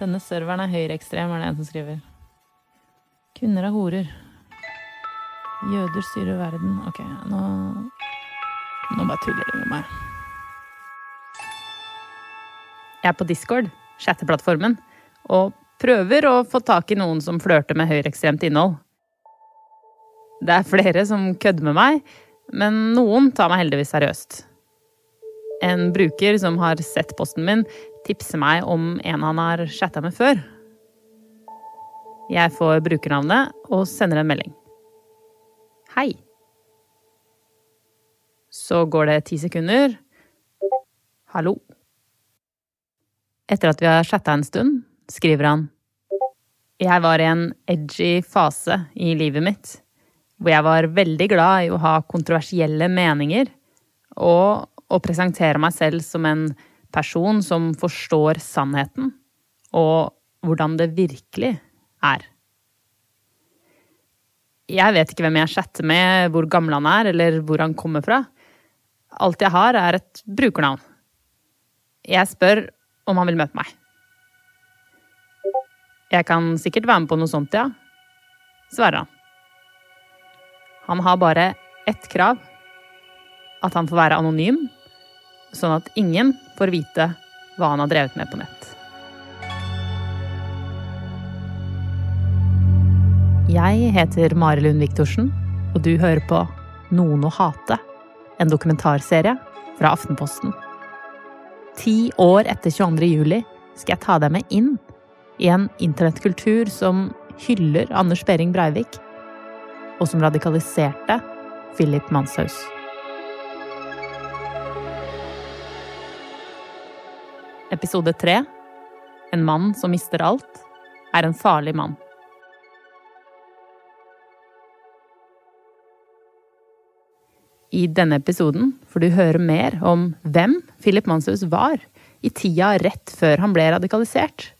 Denne serveren er høyreekstrem, er det en som skriver. Kvinner er horer. Jøder styrer verden. Ok, nå Nå bare tuller de med meg. Jeg er på Discord, chatteplattformen, og prøver å få tak i noen som flørter med høyreekstremt innhold. Det er flere som kødder med meg, men noen tar meg heldigvis seriøst. En bruker som har sett posten min, tipser meg om en han har chatta med før. Jeg får brukernavnet og sender en melding. Hei. Så går det ti sekunder. Hallo. Etter at vi har chatta en stund, skriver han Jeg var i en edgy fase i livet mitt hvor jeg var veldig glad i å ha kontroversielle meninger og å presentere meg selv som en person som forstår sannheten og hvordan det virkelig er. Jeg vet ikke hvem jeg chatter med, hvor gammel han er, eller hvor han kommer fra. Alt jeg har, er et brukernavn. Jeg spør om han vil møte meg. Jeg kan sikkert være med på noe sånt, ja, svarer han. Han har bare ett krav. At han får være anonym, sånn at ingen får vite hva han har drevet med på nett. Jeg heter Mari Lund Viktorsen, og du hører på Noen å hate, en dokumentarserie fra Aftenposten. Ti år etter 22. juli skal jeg ta deg med inn i en internettkultur som hyller Anders Behring Breivik, og som radikaliserte Philip Manshaus. Episode tre En mann som mister alt, er en farlig mann. I denne episoden får du høre mer om hvem Philip Manshaus var i tida rett før han ble radikalisert.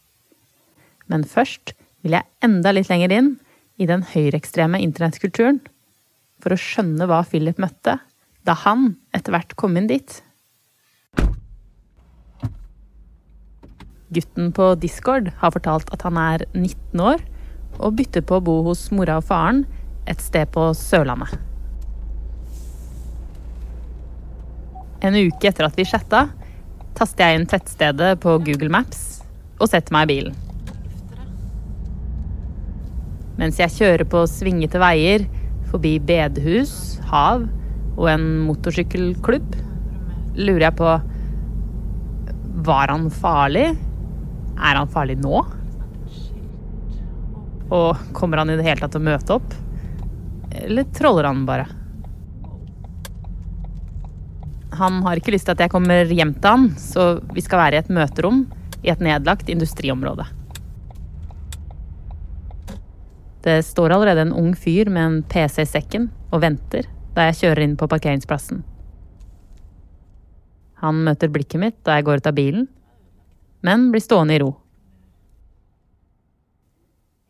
Men først vil jeg enda litt lenger inn i den høyreekstreme internettkulturen for å skjønne hva Philip møtte da han etter hvert kom inn dit. Gutten på Discord har fortalt at han er 19 år og bytter på å bo hos mora og faren et sted på Sørlandet. En uke etter at vi chatta, taster jeg inn tettstedet på Google Maps og setter meg i bilen. Mens jeg kjører på svingete veier forbi bedehus, hav og en motorsykkelklubb, lurer jeg på Var han farlig? Er han farlig nå? Og kommer han i det hele tatt til å møte opp? Eller troller han bare? Han har ikke lyst til at jeg kommer hjem til han, så vi skal være i et møterom i et nedlagt industriområde. Det står allerede en ung fyr med en PC i sekken og venter da jeg kjører inn på parkeringsplassen. Han møter blikket mitt da jeg går ut av bilen, men blir stående i ro.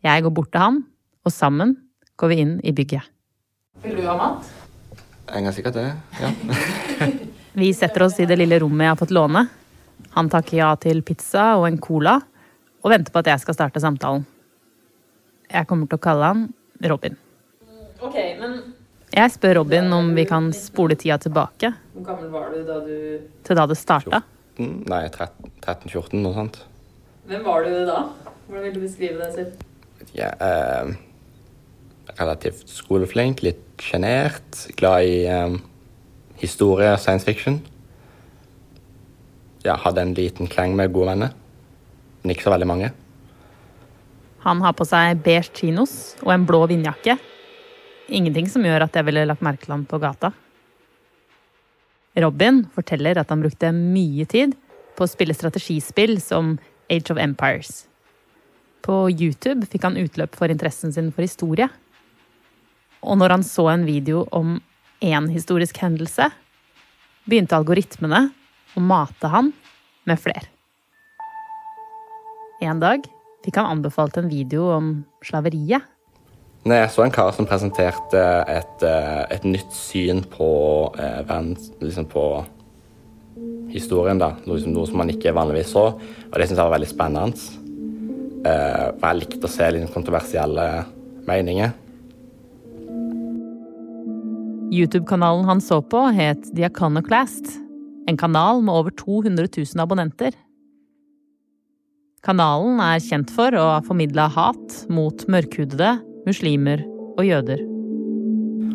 Jeg går bort til han, og sammen går vi inn i bygget. Vil du ha mat? Jeg kan sikkert det, ja. Vi setter oss i det lille rommet jeg har fått låne. Han takker ja til pizza og en cola, og venter på at jeg skal starte samtalen. Jeg kommer til å kalle han Robin. Ok, men Jeg spør Robin om vi kan spole tida tilbake hvor gammel var du da du til da det starta. Nei, 13-14, noe sånt. Hvem var du da? Hvordan vil du beskrive deg selv? Ja, eh, relativt skoleflink, litt sjenert, glad i eh, historie og science fiction. Ja, hadde en liten kleng med gode venner, men ikke så veldig mange. Han har på seg beige chinos og en blå vindjakke. Ingenting som gjør at jeg ville lagt merke til ham på gata. Robin forteller at han brukte mye tid på å spille strategispill som Age of Empires. På YouTube fikk han utløp for interessen sin for historie. Og når han så en video om én historisk hendelse, begynte algoritmene å mate han med flere. En dag fikk han anbefalt en video om slaveriet. Nei, jeg så en kar som presenterte et, eh, et nytt syn på, eh, verdens- liksom på historien. da, noe som, noe som man ikke vanligvis så. Og det syns jeg var veldig spennende. Eh, for jeg likte å se litt kontroversielle meninger. YouTube-kanalen han så på, het Diakonoclast, En kanal med over 200 000 abonnenter. Kanalen er kjent for å ha formidla hat mot mørkhudede, muslimer og jøder.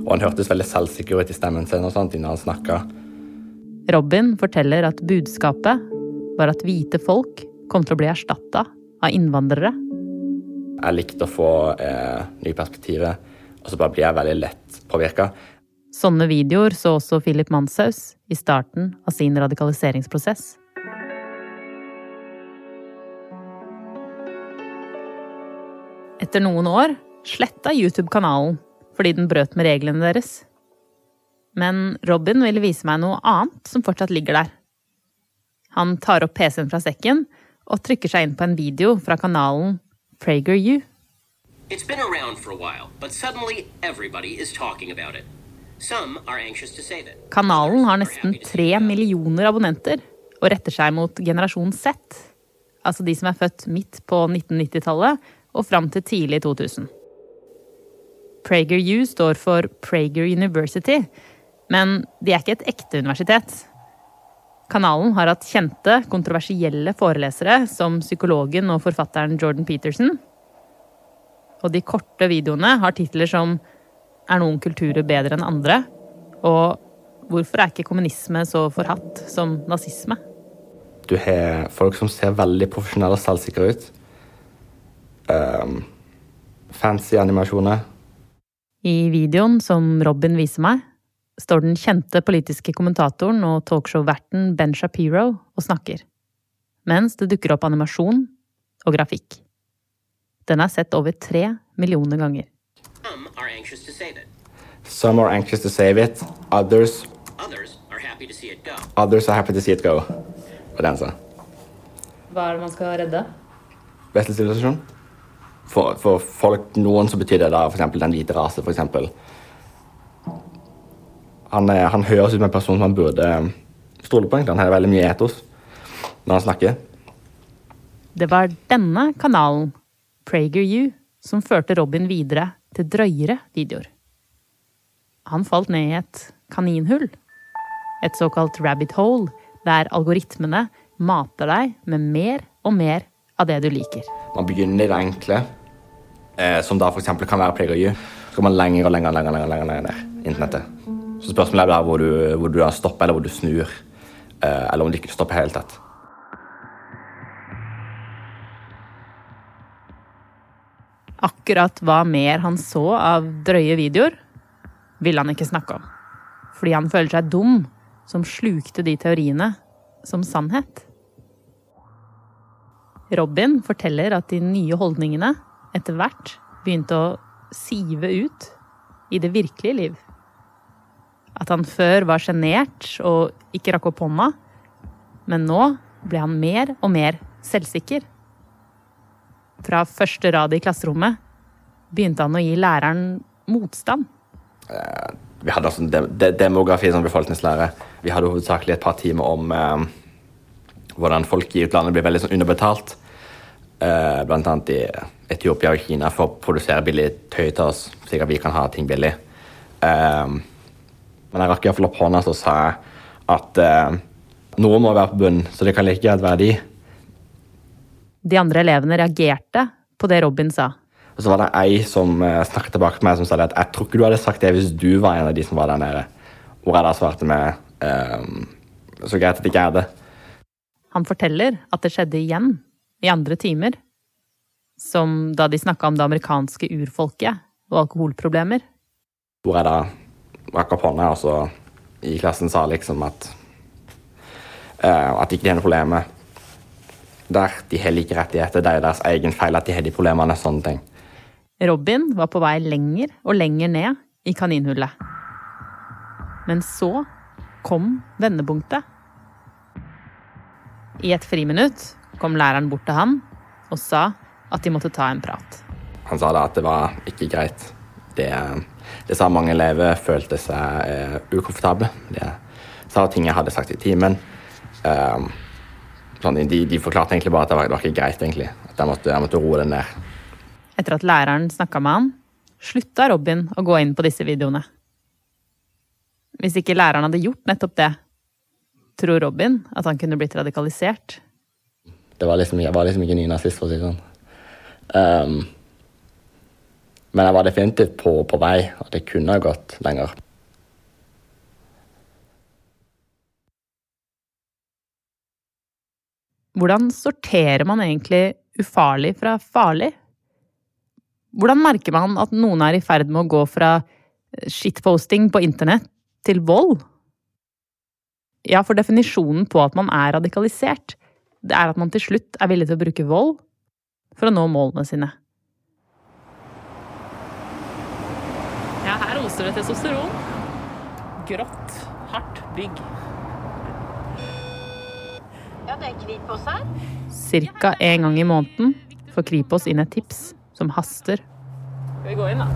Og han hørtes veldig selvsikker ut i stemmen sin og sånt når han snakka. Robin forteller at budskapet var at hvite folk kom til å bli erstatta av innvandrere. Jeg likte å få eh, nye perspektiver, og så bare blir jeg veldig lett påvirka. Sånne videoer så også Philip Manshaus i starten av sin radikaliseringsprosess. Etter noen år sletta YouTube kanalen fordi den brøt med reglene deres. Men Robin ville vise meg noe annet som fortsatt ligger der. Han tar opp PC-en fra sekken og trykker seg inn på en video fra kanalen PragerU. It's been around for a while, but suddenly everybody is talking about it. Some are anxious to save it. Kanalen har nesten tre millioner abonnenter og retter seg mot generasjon Z. Altså de som er født midt på 1990-tallet og fram til tidlig 2000. PragerU står for Prager University, men de er ikke et ekte universitet. Kanalen har hatt kjente, kontroversielle forelesere som psykologen og forfatteren Jordan Peterson. Og de korte videoene har titler som Er noen kulturer bedre enn andre? Og Hvorfor er ikke kommunisme så forhatt som nazisme? Du har folk som ser veldig profesjonelle og selvsikre ut. Um, fancy animasjoner. I videoen som Robin viser meg, står den kjente politiske kommentatoren og talkshow-verten Ben Shapiro og snakker, mens det dukker opp animasjon og grafikk. Den er sett over tre millioner ganger. Some are anxious to save it. Some are anxious to save it. Others, Others are happy to see it go. others are happy to see it go. Hva er det man skal redde? Vestlig sivilisasjon. For, for folk, noen så betyr det da f.eks. den hvite rase, f.eks. Han, er- han høres ut som en person som han burde eh, stole på. egentlig. Han har veldig mye etos når han snakker. Det var denne kanalen, PragerU, som førte Robin videre til drøyere videoer. Han falt ned i et kaninhull. Et såkalt rabbit hole, der algoritmene mater deg med mer og mer av det du liker. Man begynner i det enkle, eh, som da f.eks. kan være PlayGU. Så går man lenger og lenger, lenger, lenger, lenger, ned internettet. Så spørsmålet er da hvor du, hvor du stopper, eller hvor du snur. Eh, eller om du ikke stopper helt tatt. Akkurat hva mer han så av drøye videoer, ville han ikke snakke om. Fordi han føler seg dum som slukte de teoriene som sannhet. Robin forteller at de nye holdningene etter hvert begynte å sive ut i det virkelige liv. At han før var sjenert og ikke rakk opp hånda, men nå ble han mer og mer selvsikker. Fra første rad i klasserommet begynte han å gi læreren motstand. Vi hadde altså de, de, demografi som befolkningslære. Vi hadde hovedsakelig et par timer om eh, hvordan folk i utlandet blir veldig sånn underbetalt. Eh, blant annet i Etiopia og Kina for å produsere billig tøy til oss, slik at vi kan ha ting billig. Um, men jeg rakk iallfall opp hånda og sa at uh, noe må være på bunnen, så det kan like gjerne være de. De andre elevene reagerte på det Robin sa. Og så var det ei som eh, snakket tilbake til meg som sa at jeg tror ikke du hadde sagt det hvis du var en av de som var der nede. Hvor jeg da svarte med um, så greit at det ikke er det. Han forteller at det skjedde igjen, i andre timer. Som da de snakka om det amerikanske urfolket og alkoholproblemer. Hvor jeg da rakk opp hånda, og så i klassen sa liksom at uh, at ikke de er noe problem der de har like rettigheter, det er deres egen feil at de har de problemene, sånne ting. Robin var på vei lenger og lenger ned i kaninhullet. Men så kom vendepunktet. I et friminutt kom læreren bort til han og sa at de måtte ta en prat. Han sa da at det var ikke greit. Det, det sa mange elever følte seg eh, ukomfortable. Det sa ting jeg hadde sagt i timen. Um, sånn, de, de forklarte egentlig bare at det var, det var ikke greit, egentlig. At jeg måtte, jeg måtte roe det ned. Etter at læreren snakka med han, slutta Robin å gå inn på disse videoene. Hvis ikke læreren hadde gjort nettopp det, tror Robin at han kunne blitt radikalisert. Det var liksom, jeg var liksom ikke nynazist, for å si det sånn. Um, men jeg var definitivt på, på vei, og det kunne ha gått lenger. Hvordan sorterer man egentlig ufarlig fra farlig? Hvordan merker man at noen er i ferd med å gå fra shitposting på internett til vold? Ja, for definisjonen på at man er radikalisert, det er at man til slutt er villig til å bruke vold for å nå målene sine. Ja, her oser det testosteron. Grått, hardt bygg. Ja, det er Kripos her. Cirka en gang i måneden får Kripos inn et tips som haster. Skal vi gå inn, da?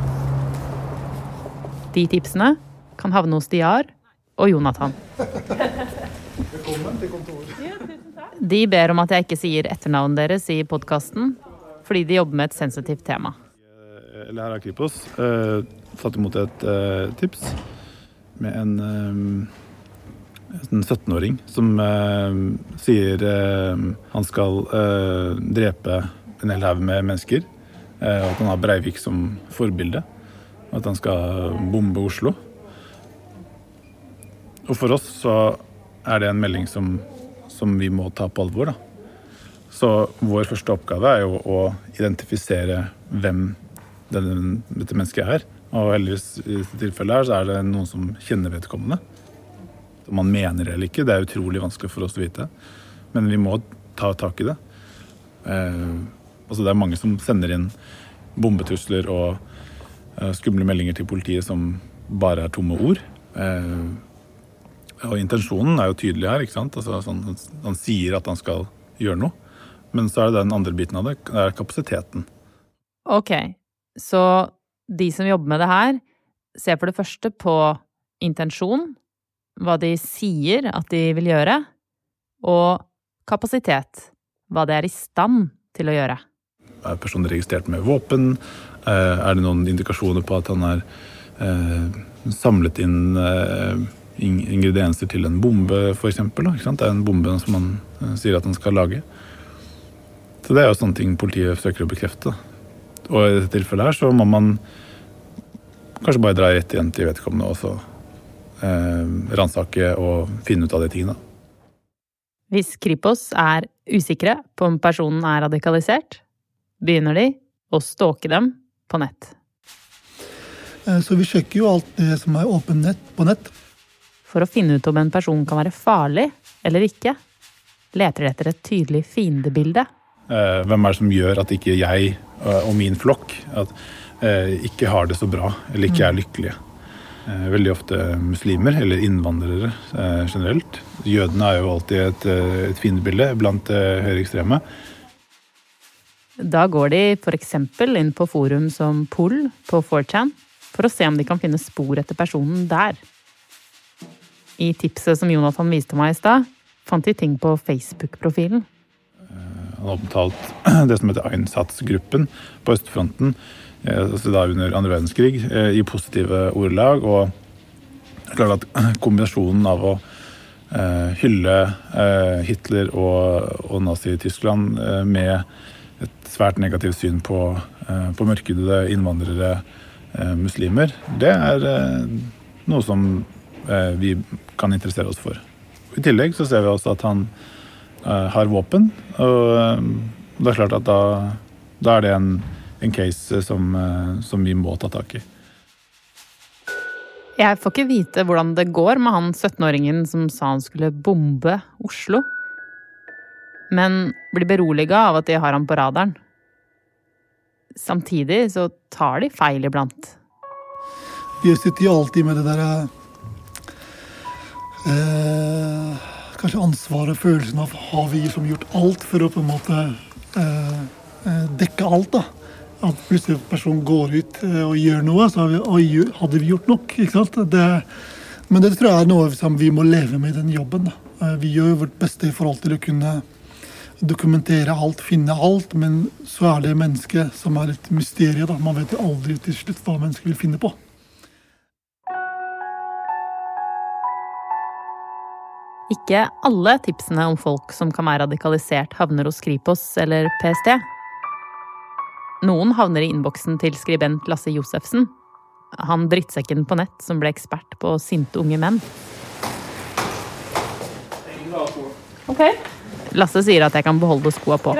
De tipsene kan havne hos Diar og Jonathan. De ber om at jeg ikke sier etternavnet deres i podkasten, fordi de jobber med et sensitivt tema. eller her har Kripos, eh, tatt imot et eh, tips med en, eh, en 17-åring som eh, sier eh, han skal eh, drepe en hel haug med mennesker. eh, og at han har Breivik som forbilde. Og at han skal bombe Oslo. Og for oss så er det en melding som, som vi må ta på alvor. da. Så vår første oppgave er jo å identifisere hvem denne, dette mennesket er. Og heldigvis i dette tilfellet her så er det noen som kjenner vedkommende. Om man mener det eller ikke, det er utrolig vanskelig for oss å vite. Men vi må ta tak i det. Eh, altså det er mange som sender inn bombetrusler og eh, skumle meldinger til politiet som bare er tomme ord. Eh, og intensjonen er jo tydelig her. ikke sant? Altså, sånn, han sier at han skal gjøre noe. Men så er det den andre biten av det, det er kapasiteten. Ok, så de som jobber med det her, ser for det første på intensjon, hva de sier at de vil gjøre, og kapasitet, hva de er i stand til å gjøre. Er personen registrert med våpen? Eh, Er det noen indikasjoner på at han har eh, samlet inn eh, ingredienser til en bombe, f.eks.? Det er en bombe som han sier at han skal lage. Så det er jo sånne ting politiet søker å bekrefte. Og i dette tilfellet her så må man kanskje bare dra rett igjen til vedkommende og så eh, ransake og finne ut av de tingene. Hvis Kripos er usikre på om personen er radikalisert, begynner de å stalke dem på nett. Eh, Så vi sjekker jo alt det som er åpent nett på nett. For å finne ut om en person kan være farlig eller ikke, leter de etter et tydelig fiendebilde. Eh, hvem er det som gjør at ikke jeg eh, og min flokk at, eh, ikke har det så bra, eller ikke er lykkelige? Eh, veldig ofte muslimer, eller innvandrere eh, generelt. Jødene er jo alltid et, et fiendebilde blant eh, høyreekstreme. Da går de f.eks. inn på forum som Pol på 4chan for å se om de kan finne spor etter personen der. I tipset som Jonathan viste meg i stad, fant de ting på Facebook-profilen. Han har omtalt det som heter Einsatzgruppen på østfronten, eh, altså da under andre verdenskrig, eh, i positive ordelag. Og klart at kombinasjonen av å eh, hylle Hitler og, og Nazi-Tyskland med et svært negativt syn på, på mørkhudede innvandrere, muslimer, det er noe som vi kan interessere oss for. I tillegg så ser vi også at han har våpen. Og eh, det er klart at da, da er det en, en case som, eh, som vi må ta tak i. Jeg får ikke vite hvordan det går med han 17-åringen som sa han skulle bombe Oslo. Men blir beroliga av at de har han på radaren. Samtidig så tar de feil iblant. Vi sitter jo alltid med det der eh, Kanskje ansvaret, følelsen av har vi som gjort alt for å på en måte eh, eh, dekke alt. da. At plutselig en person går ut eh, og gjør noe, så vi, og, hadde vi gjort nok? ikke sant? Det, men det tror jeg er noe som vi må leve med i den jobben. da. Eh, Vi gjør vårt beste i forhold til å kunne dokumentere alt, finne alt, men så er det mennesket som er et mysterium. Man vet jo aldri til slutt hva mennesket vil finne på. Ikke alle tipsene om folk som kan være radikalisert, havner hos Kripos eller PST. Noen havner i innboksen til skribent Lasse Josefsen. Han drittsekken på nett som ble ekspert på sinte unge menn. Okay. Lasse sier at jeg kan beholde skoa på.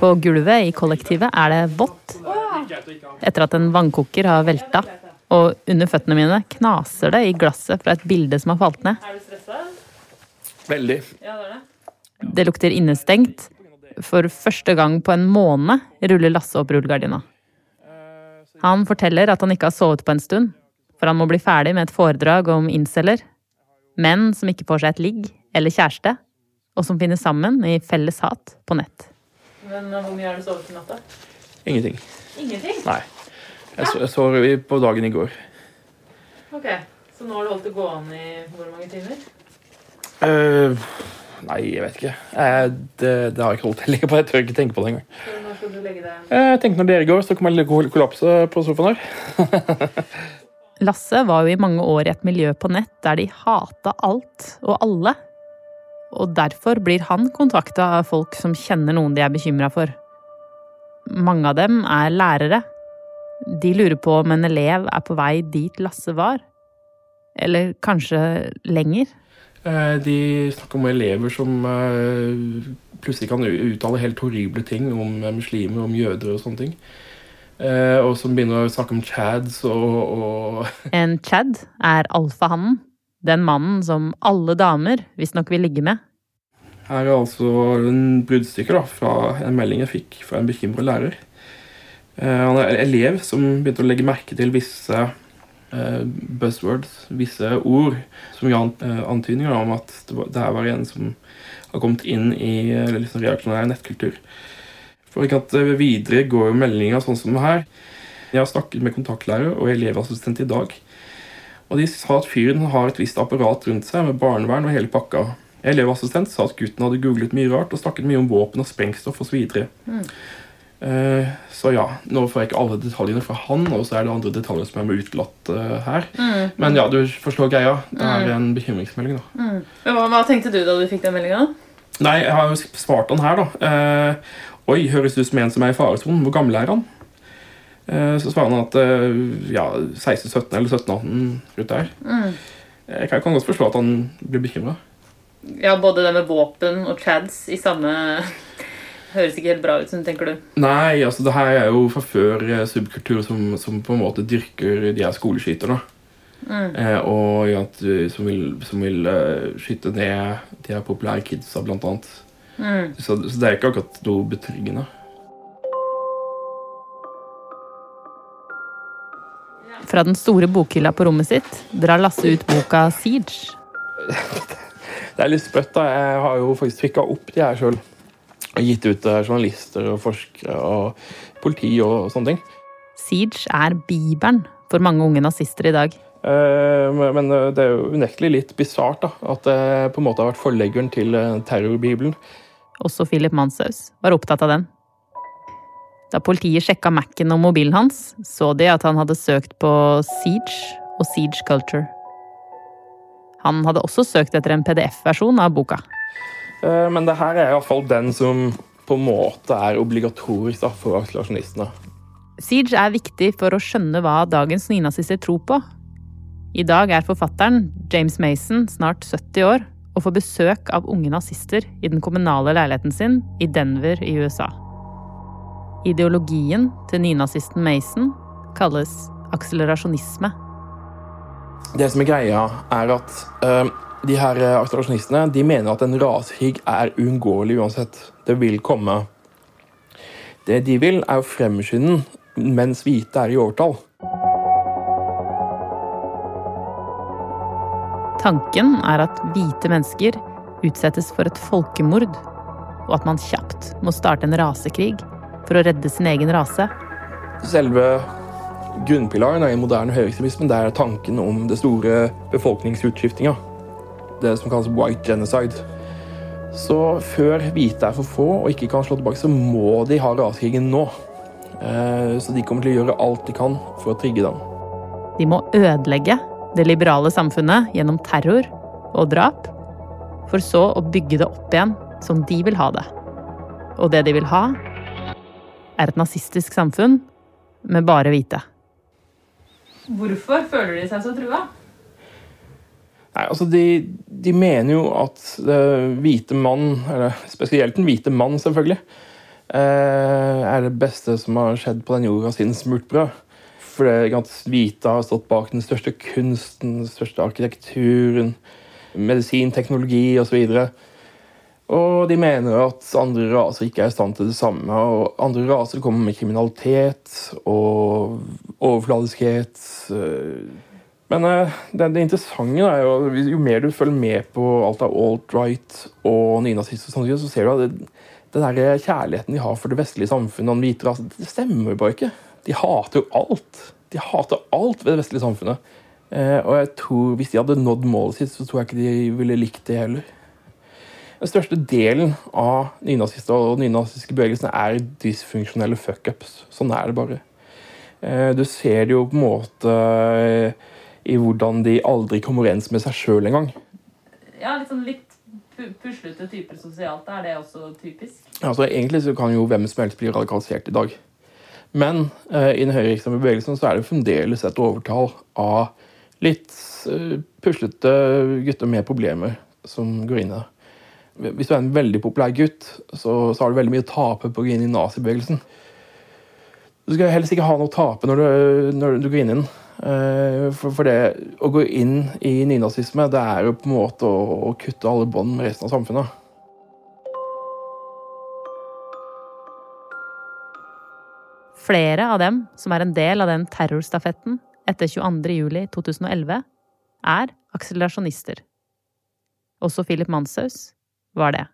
På gulvet i kollektivet er det vått etter at en vannkoker har velta. Og under føttene mine knaser det i glasset fra et bilde som har falt ned. Er du stressa? Veldig. Ja, det er det. Det lukter innestengt. For første gang på en måned ruller Lasse opp rullegardina. Han forteller at han ikke har sovet på en stund, for han må bli ferdig med et foredrag om inceller. Menn som ikke får seg et ligg eller kjæreste, og som finner sammen i felles hat på nett. Men uh, hvor mye har du sovet i natt, da? Ingenting. Ingenting? Nei. Jeg så, jeg så på dagen i går. Ok, så nå har du holdt det gående i hvor mange timer? Uh, nei, jeg vet ikke. Jeg, det, det har jeg ikke holdt på. Jeg tør ikke tenke på det engang. Så når skal du legge deg? Jeg tenkte når dere går, så kommer jeg til å kollapse på sofaen her. Lasse var jo i mange år i et miljø på nett der de hata alt og alle. Og derfor blir han kontakta av folk som kjenner noen de er bekymra for. Mange av dem er lærere. De lurer på om en elev er på vei dit Lasse var. Eller kanskje lenger. Eh, De snakker om elever som eh, plutselig kan uttale helt horrible ting om eh, muslimer, om jøder og sånne ting. Og som begynner å snakke om chads og, og En Chad er alfahannen. Den mannen som alle damer visstnok vil ligge med. Her er altså en bruddstykke fra en melding jeg fikk fra en bekymra lærer. Eh, Han er elev som begynte å legge merke til visse eh, buzzwords, visse ord, som ga eh, antydninger om at det, her var en som har kommet inn i liksom reaksjonær nettkultur. For ikke at videre går jo meldinga sånn som her. Jeg har snakket med kontaktlærer og elevassistent i dag. Og de sa at fyren har et visst apparat rundt seg med barnevern og hele pakka. Elevassistent sa at gutten hadde googlet mye rart og snakket mye om våpen og sprengstoff osv. Mm. Eh, så ja, nå får jeg ikke alle detaljene fra han, og så er det andre detaljer som er utelatt eh, her. Mm. Men ja, du forstår greia. Det er en bekymringsmelding, da. Men Hva, hva tenkte du da du fikk den meldinga? Nei, jeg har jo svart han her, da. Eh, Oi, høres ut som en som er i faresonen. Hvor gammel er han? Eh, så svarer han at eh, ja, 16-17 eller 17-18 rundt der. Mm. Jeg kan, kan godt forstå at han blir bekymra. Ja, både det med våpen og chads i samme Høres ikke helt bra ut, sånn, tenker du. Nei, altså det her er jo fra før eh, subkultur som, som på en måte dyrker de her skoleskyterne. Mm. Eh, og ja, eh, som vil, som vil uh, skyte ned de her populære kidsa, blant annet. Mm. Så, så det er ikke akkurat noe betryggende. Fra den store bokhylla på rommet sitt drar Lasse ut boka Siege. Det er litt sprøtt. da. Jeg har jo faktisk trykka opp de her sjøl. Og gitt ut til journalister og forskere og politi og sånne ting. Siege er bibelen for mange unge nazister i dag. Eh, men men det er jo unektelig litt bisart at det på en måte har vært forleggeren til eh, terrorbibelen. Også Philip Manshaus var opptatt av den. Da politiet sjekka Mac-en og mobilen hans, så de at han hadde søkt på Siege og Siege Culture. Han hadde også søkt etter en PDF-versjon av boka. Eh, Men det her er iallfall den som på en måte er obligatorisk for akselerasjonistene. Siege er viktig for å skjønne hva dagens nynazister tror på. I dag er forfatteren, James Mason, snart 70 år og får besøk av unge nazister i den kommunale leiligheten sin i Denver i USA. Ideologien til nynazisten Mason kalles akselerasjonisme. Det som er greia, er at eh, de her eh, akselerasjonistene de mener at en rasekrig er uunngåelig uansett. Det vil komme. Det de vil, er å fremskynde mens hvite er i overtall. Tanken er at hvite mennesker utsettes for et folkemord, og at man kjapt må starte en rasekrig for å redde sin egen rase. Selve grunnpilaren i moderne høyreekstremisme er tanken om det store befolkningsutskiftinga. Det som kalles white genocide. Så før hvite er for få og ikke kan slå tilbake, så må de ha rasekrigen nå. Eh, Så de kommer til å gjøre alt de kan for å trigge den. De må ødelegge det liberale samfunnet gjennom terror og drap, for så å bygge det opp igjen som de vil ha det. Og det de vil ha, er et nazistisk samfunn med bare hvite. Hvorfor føler de seg så trua? Nei, altså de, de mener jo at hvite mann, eller spesielt den hvite mann selvfølgelig, eh, er det beste som har skjedd på den jorda siden smurtbrød. For det at hvite har stått bak den største kunsten, den største arkitekturen, medisin, teknologi osv. Og de mener at andre raser ikke er i stand til det samme. Og andre raser kommer med kriminalitet og overfladiskhet. Men eh, det, det interessante er jo jo mer du følger med på alt av alt-right og nynazister, så ser du at det, den der kjærligheten de har for det vestlige samfunnet og den hvite rasen, det stemmer bare ikke. De hater jo alt. De hater alt ved det vestlige samfunnet. Eh, og jeg tror hvis de hadde nådd målet sitt, så tror jeg ikke de ville likt det heller. Den største delen av nynazister og nynazistiske bevegelsene er dysfunksjonelle fuckups. Sånn er det bare. Eh, Du ser det jo på en måte i hvordan de aldri kommer overens med seg sjøl engang. Ja, litt sånn litt puslete typer sosialt. Er det også typisk? Altså, egentlig så kan jo hvem som helst bli radikalisert i dag. Men eh, i den høyreekstreme bevegelsen så er det fremdeles et overtall av litt eh, puslete gutter med problemer som går inn i det. Hvis du er en veldig populær gutt, så, så har du veldig mye å tape på å gå inn i nazibevegelsen. Du skal helst ikke ha noe å tape når du, når du går inn i den. Eh, For, for det å gå inn i nynazisme, det er jo på en måte å, å kutte alle bånd med resten av samfunnet. Flere av dem som er en del av den terrorstafetten etter 22.07.2011, er akselerasjonister. Også Philip Manshaus var det.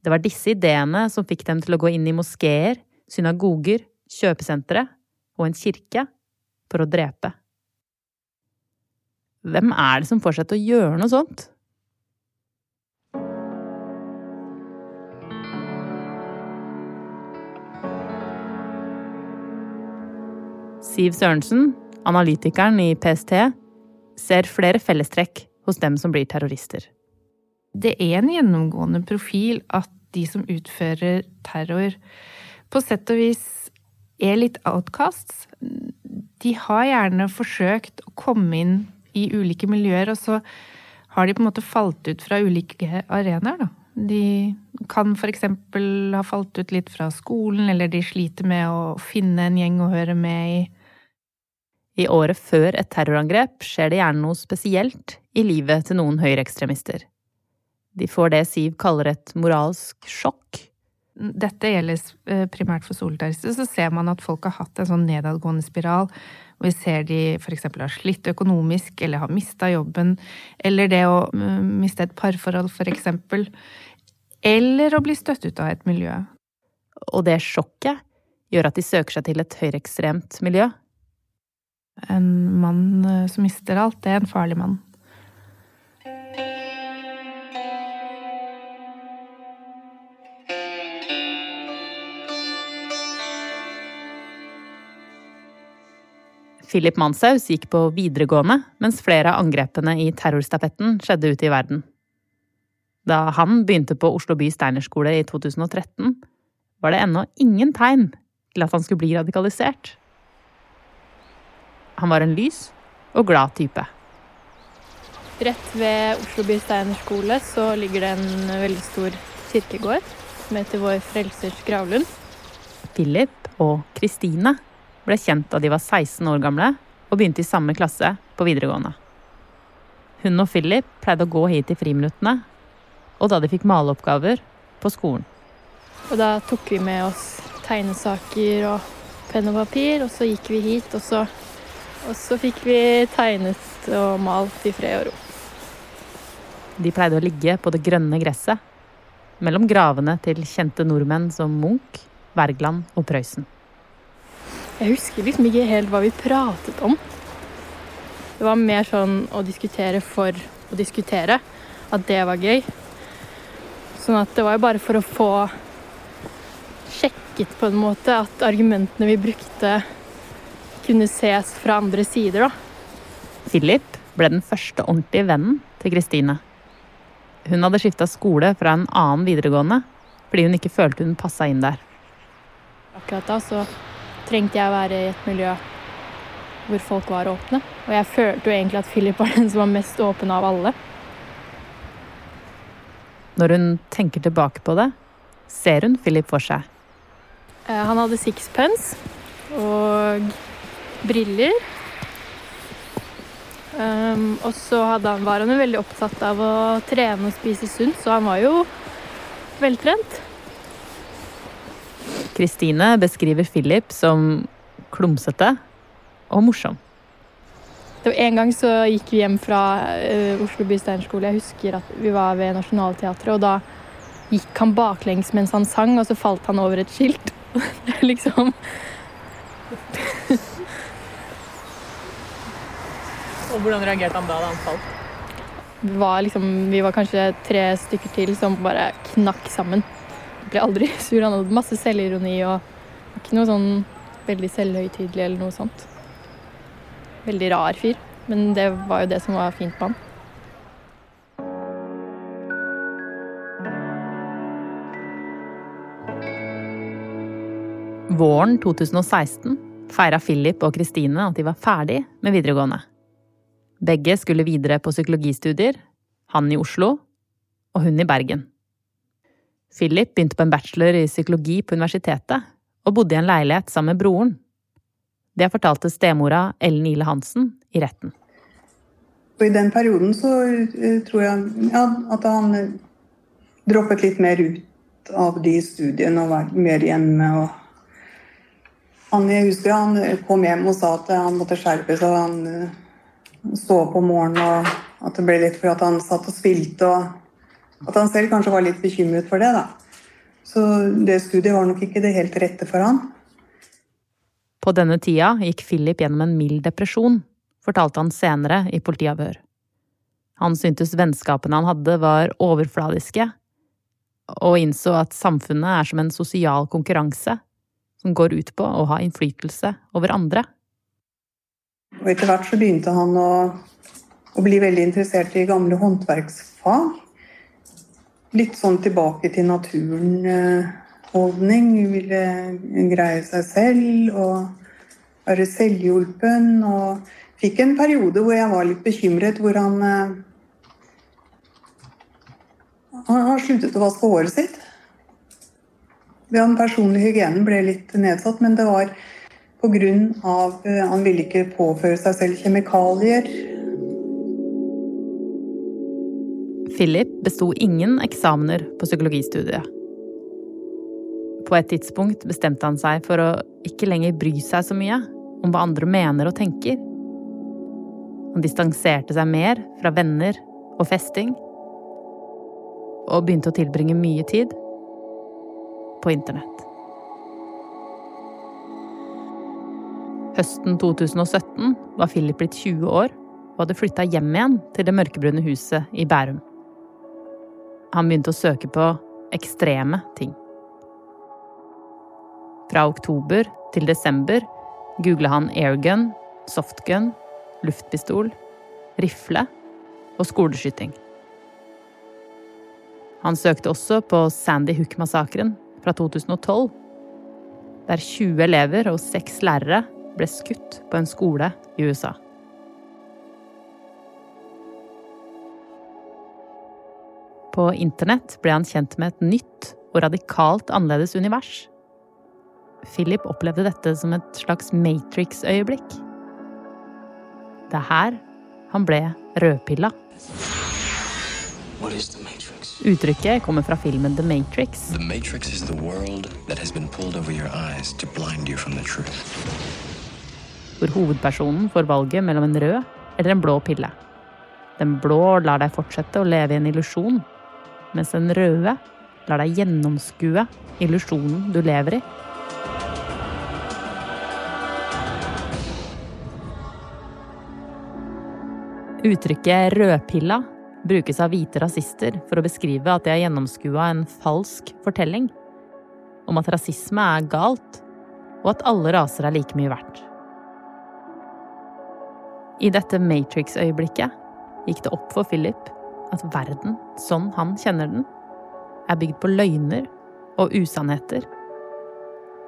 Det var disse ideene som fikk dem til å gå inn i moskeer, synagoger, kjøpesentre og en kirke for å drepe. Hvem er det som får seg til å gjøre noe sånt? Siv Sørensen, analytikeren i PST, ser flere fellestrekk hos dem som blir terrorister. Det er en gjennomgående profil at de som utfører terror, på sett og vis er litt outcasts. De har gjerne forsøkt å komme inn i ulike miljøer, og så har de på en måte falt ut fra ulike arenaer, da. De kan f.eks. ha falt ut litt fra skolen, eller de sliter med å finne en gjeng å høre med i. I året før et terrorangrep skjer det gjerne noe spesielt i livet til noen høyreekstremister. De får det Siv kaller et moralsk sjokk. Dette gjelder eh, primært for solterrorister. Så ser man at folk har hatt en sånn nedadgående spiral. Vi ser de f.eks. har slitt økonomisk, eller har mista jobben. Eller det å eh, miste et parforhold, f.eks. Eller å bli støtt ut av et miljø. Og det sjokket gjør at de søker seg til et høyreekstremt miljø. En mann eh, som mister alt, det er en farlig mann. Philip Manshaus gikk på videregående, mens flere av angrepene i terrorstafetten skjedde ute i verden. Da han begynte på Oslo by Steinerskole i 2013, var det ennå ingen tegn til at han skulle bli radikalisert. Han var en lys og glad type. Rett ved Oslo by Steinerskole så ligger det en veldig stor kirkegård som heter Vår Frelsers gravlund. Philip og Kristine ble kjent da de var 16 år gamle og begynte i samme klasse på videregående. Hun og Philip pleide å gå hit i friminuttene, og da de fikk maleoppgaver på skolen. Og da tok vi med oss tegnesaker og penn og papir, og så gikk vi hit, og så, og så fikk vi tegnet og malt i fred og ro. De pleide å ligge på det grønne gresset, mellom gravene til kjente nordmenn som Munch, Wergeland og Prøysen. Jeg husker liksom ikke helt hva vi pratet om. Det var mer sånn å diskutere for å diskutere. at det var gøy. Sånn at det var jo bare for å få sjekket på en måte at argumentene vi brukte, kunne ses fra andre sider, da. Philip ble den første ordentlige vennen til Kristine. Hun hadde skifta skole fra en annen videregående fordi hun ikke følte hun passa inn der. Akkurat da så trengte jeg å være i et miljø hvor folk var åpne. Og jeg følte jo egentlig at Philip var den som var mest åpen av alle. Når hun tenker tilbake på det, ser hun Philip for seg. Eh, Han hadde sixpence og briller. Um, og så han, var han jo veldig opptatt av å trene og spise sunt, så han var jo veltrent. Kristine beskriver Philip som klumsete og morsom. Det var En gang så gikk vi hjem fra uh, Oslo by Steinerskole. Jeg husker at vi var ved Nationaltheatret, og da gikk han baklengs mens han sang, og så falt han over et skilt. Det er liksom Og hvordan reagerte han da da han falt? Var, liksom, vi var kanskje tre stykker til som bare knakk sammen. Ble aldri sur. Han hadde masse selvironi og ikke noe sånn veldig selvhøytidelig eller noe sånt. Veldig rar fyr. Men det var jo det som var fint med han. Våren 2016 feira Philip og Kristine at de var ferdig med videregående. Begge skulle videre på psykologistudier, han i Oslo og hun i Bergen. Philip begynte på en bachelor i psykologi på universitetet og bodde i en leilighet sammen med broren. Det fortalte stemora Ellen Ile Hansen i retten. Og I den perioden så eh, tror jeg ja, at han eh, droppet litt mer ut av de studiene og var mer hjemme. og han, jeg husker han kom hjem og sa at han måtte skjerpe seg. Han så på morgenen, og at det ble litt for at han satt og spilte. og At han selv kanskje var litt bekymret for det. da. Så det studiet var nok ikke det helt rette for han. På denne tida gikk Philip gjennom en mild depresjon, fortalte han senere i politiavhør. Han syntes vennskapene han hadde var overfladiske, og innså at samfunnet er som en sosial konkurranse som går ut på å ha innflytelse over andre. Og etter hvert så begynte han å, å bli veldig interessert i gamle håndverksfag. Litt sånn tilbake til naturen-holdning. Ville greie seg selv og være selvhjulpen. Og fikk en periode hvor jeg var litt bekymret, hvor han eh, Han har sluttet å vaske håret sitt. Den personlige hygienen ble litt nedsatt, men det var pga. eh, han ville ikke påføre seg selv kjemikalier. Philip besto ingen eksamener på psykologistudiet. På et tidspunkt bestemte han seg for å ikke lenger bry seg så mye om hva andre mener og tenker. Han distanserte seg mer fra venner og festing, og begynte å tilbringe mye tid på internett. Høsten 2017 var Philip blitt 20 år og hadde flytta hjem igjen til det mørkebrune huset i Bærum. Han begynte å søke på ekstreme ting. Fra oktober til desember googla han airgun, softgun, luftpistol, rifle og skoleskyting. Han søkte også på Sandy Hook-massakren fra 2012, der 20 elever og 6 lærere ble skutt på en skole i USA. På internett ble han kjent med et nytt og radikalt annerledes univers. Philip opplevde dette som et slags Matrix-øyeblikk. Det er her han ble rødpilla. Uttrykket kommer fra filmen The Matrix. The Matrix is the world that has been pulled over your eyes to blind you from the truth. hvor hovedpersonen får valget mellom en rød eller en blå pille. Den blå lar deg fortsette å leve i en illusjon, mens den røde lar deg gjennomskue illusjonen du lever i. Uttrykket rødpilla brukes av hvite rasister for å beskrive at de har gjennomskua en falsk fortelling om at rasisme er galt, og at alle raser er like mye verdt. I dette Matrix-øyeblikket gikk det opp for Philip at verden, sånn han kjenner den, er bygd på løgner og usannheter,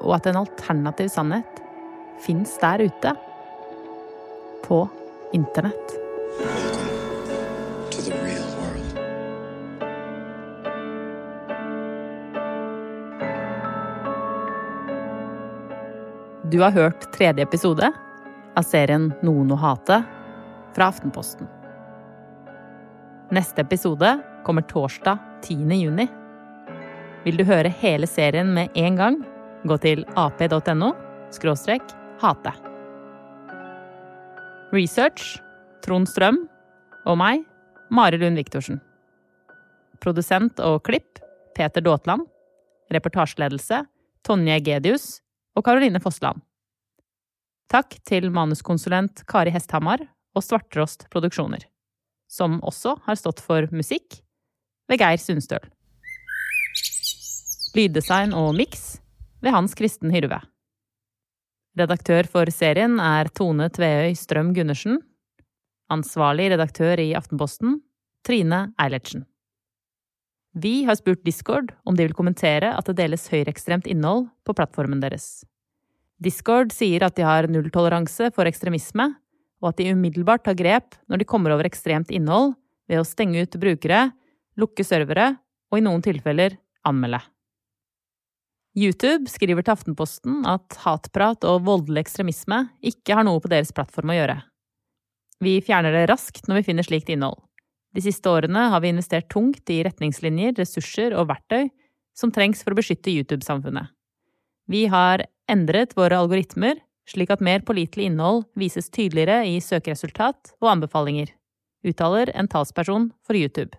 og at en alternativ sannhet fins der ute. På internett. Du har hørt tredje episode av serien Noen å hate fra Aftenposten. Neste episode kommer torsdag 10. juni. Vil du høre hele serien med en gang, gå til ap.no skråstrek hate. Research Trond Strøm og meg, Mari Lund Viktorsen. Produsent og klipp Peter Daatland. Reportasjeledelse Tonje Gedius og Caroline Fossland. Takk til manuskonsulent Kari Hesthamar og Svarttrost Produksjoner, som også har stått for musikk ved Geir Sundstøl. Lyddesign og miks ved Hans Kristen Hyrve. Redaktør for serien er Tone Tveøy Strøm Gundersen. Ansvarlig redaktør i Aftenposten Trine Eilertsen. Vi har spurt Discord om de vil kommentere at det deles høyreekstremt innhold på plattformen deres. Discord sier at de har nulltoleranse for ekstremisme, og at de umiddelbart tar grep når de kommer over ekstremt innhold ved å stenge ut brukere, lukke servere og i noen tilfeller anmelde. YouTube skriver til Aftenposten at hatprat og voldelig ekstremisme ikke har noe på deres plattform å gjøre. Vi fjerner det raskt når vi finner slikt innhold. De siste årene har vi investert tungt i retningslinjer, ressurser og verktøy som trengs for å beskytte YouTube-samfunnet. Vi har endret våre algoritmer slik at mer pålitelig innhold vises tydeligere i søkeresultat og anbefalinger, uttaler en talsperson for YouTube.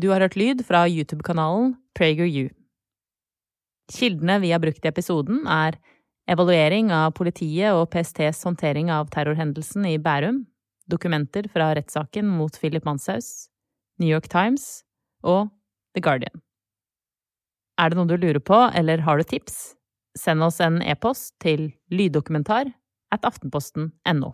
Du har hørt lyd fra YouTube-kanalen PragerU. Kildene vi har brukt i episoden, er evaluering av politiet og PSTs håndtering av terrorhendelsen i Bærum, dokumenter fra rettssaken mot Philip Manshaus, New York Times og The Guardian. Er det noe du lurer på, eller har du tips? Send oss en e-post til lyddokumentar at aftenposten.no.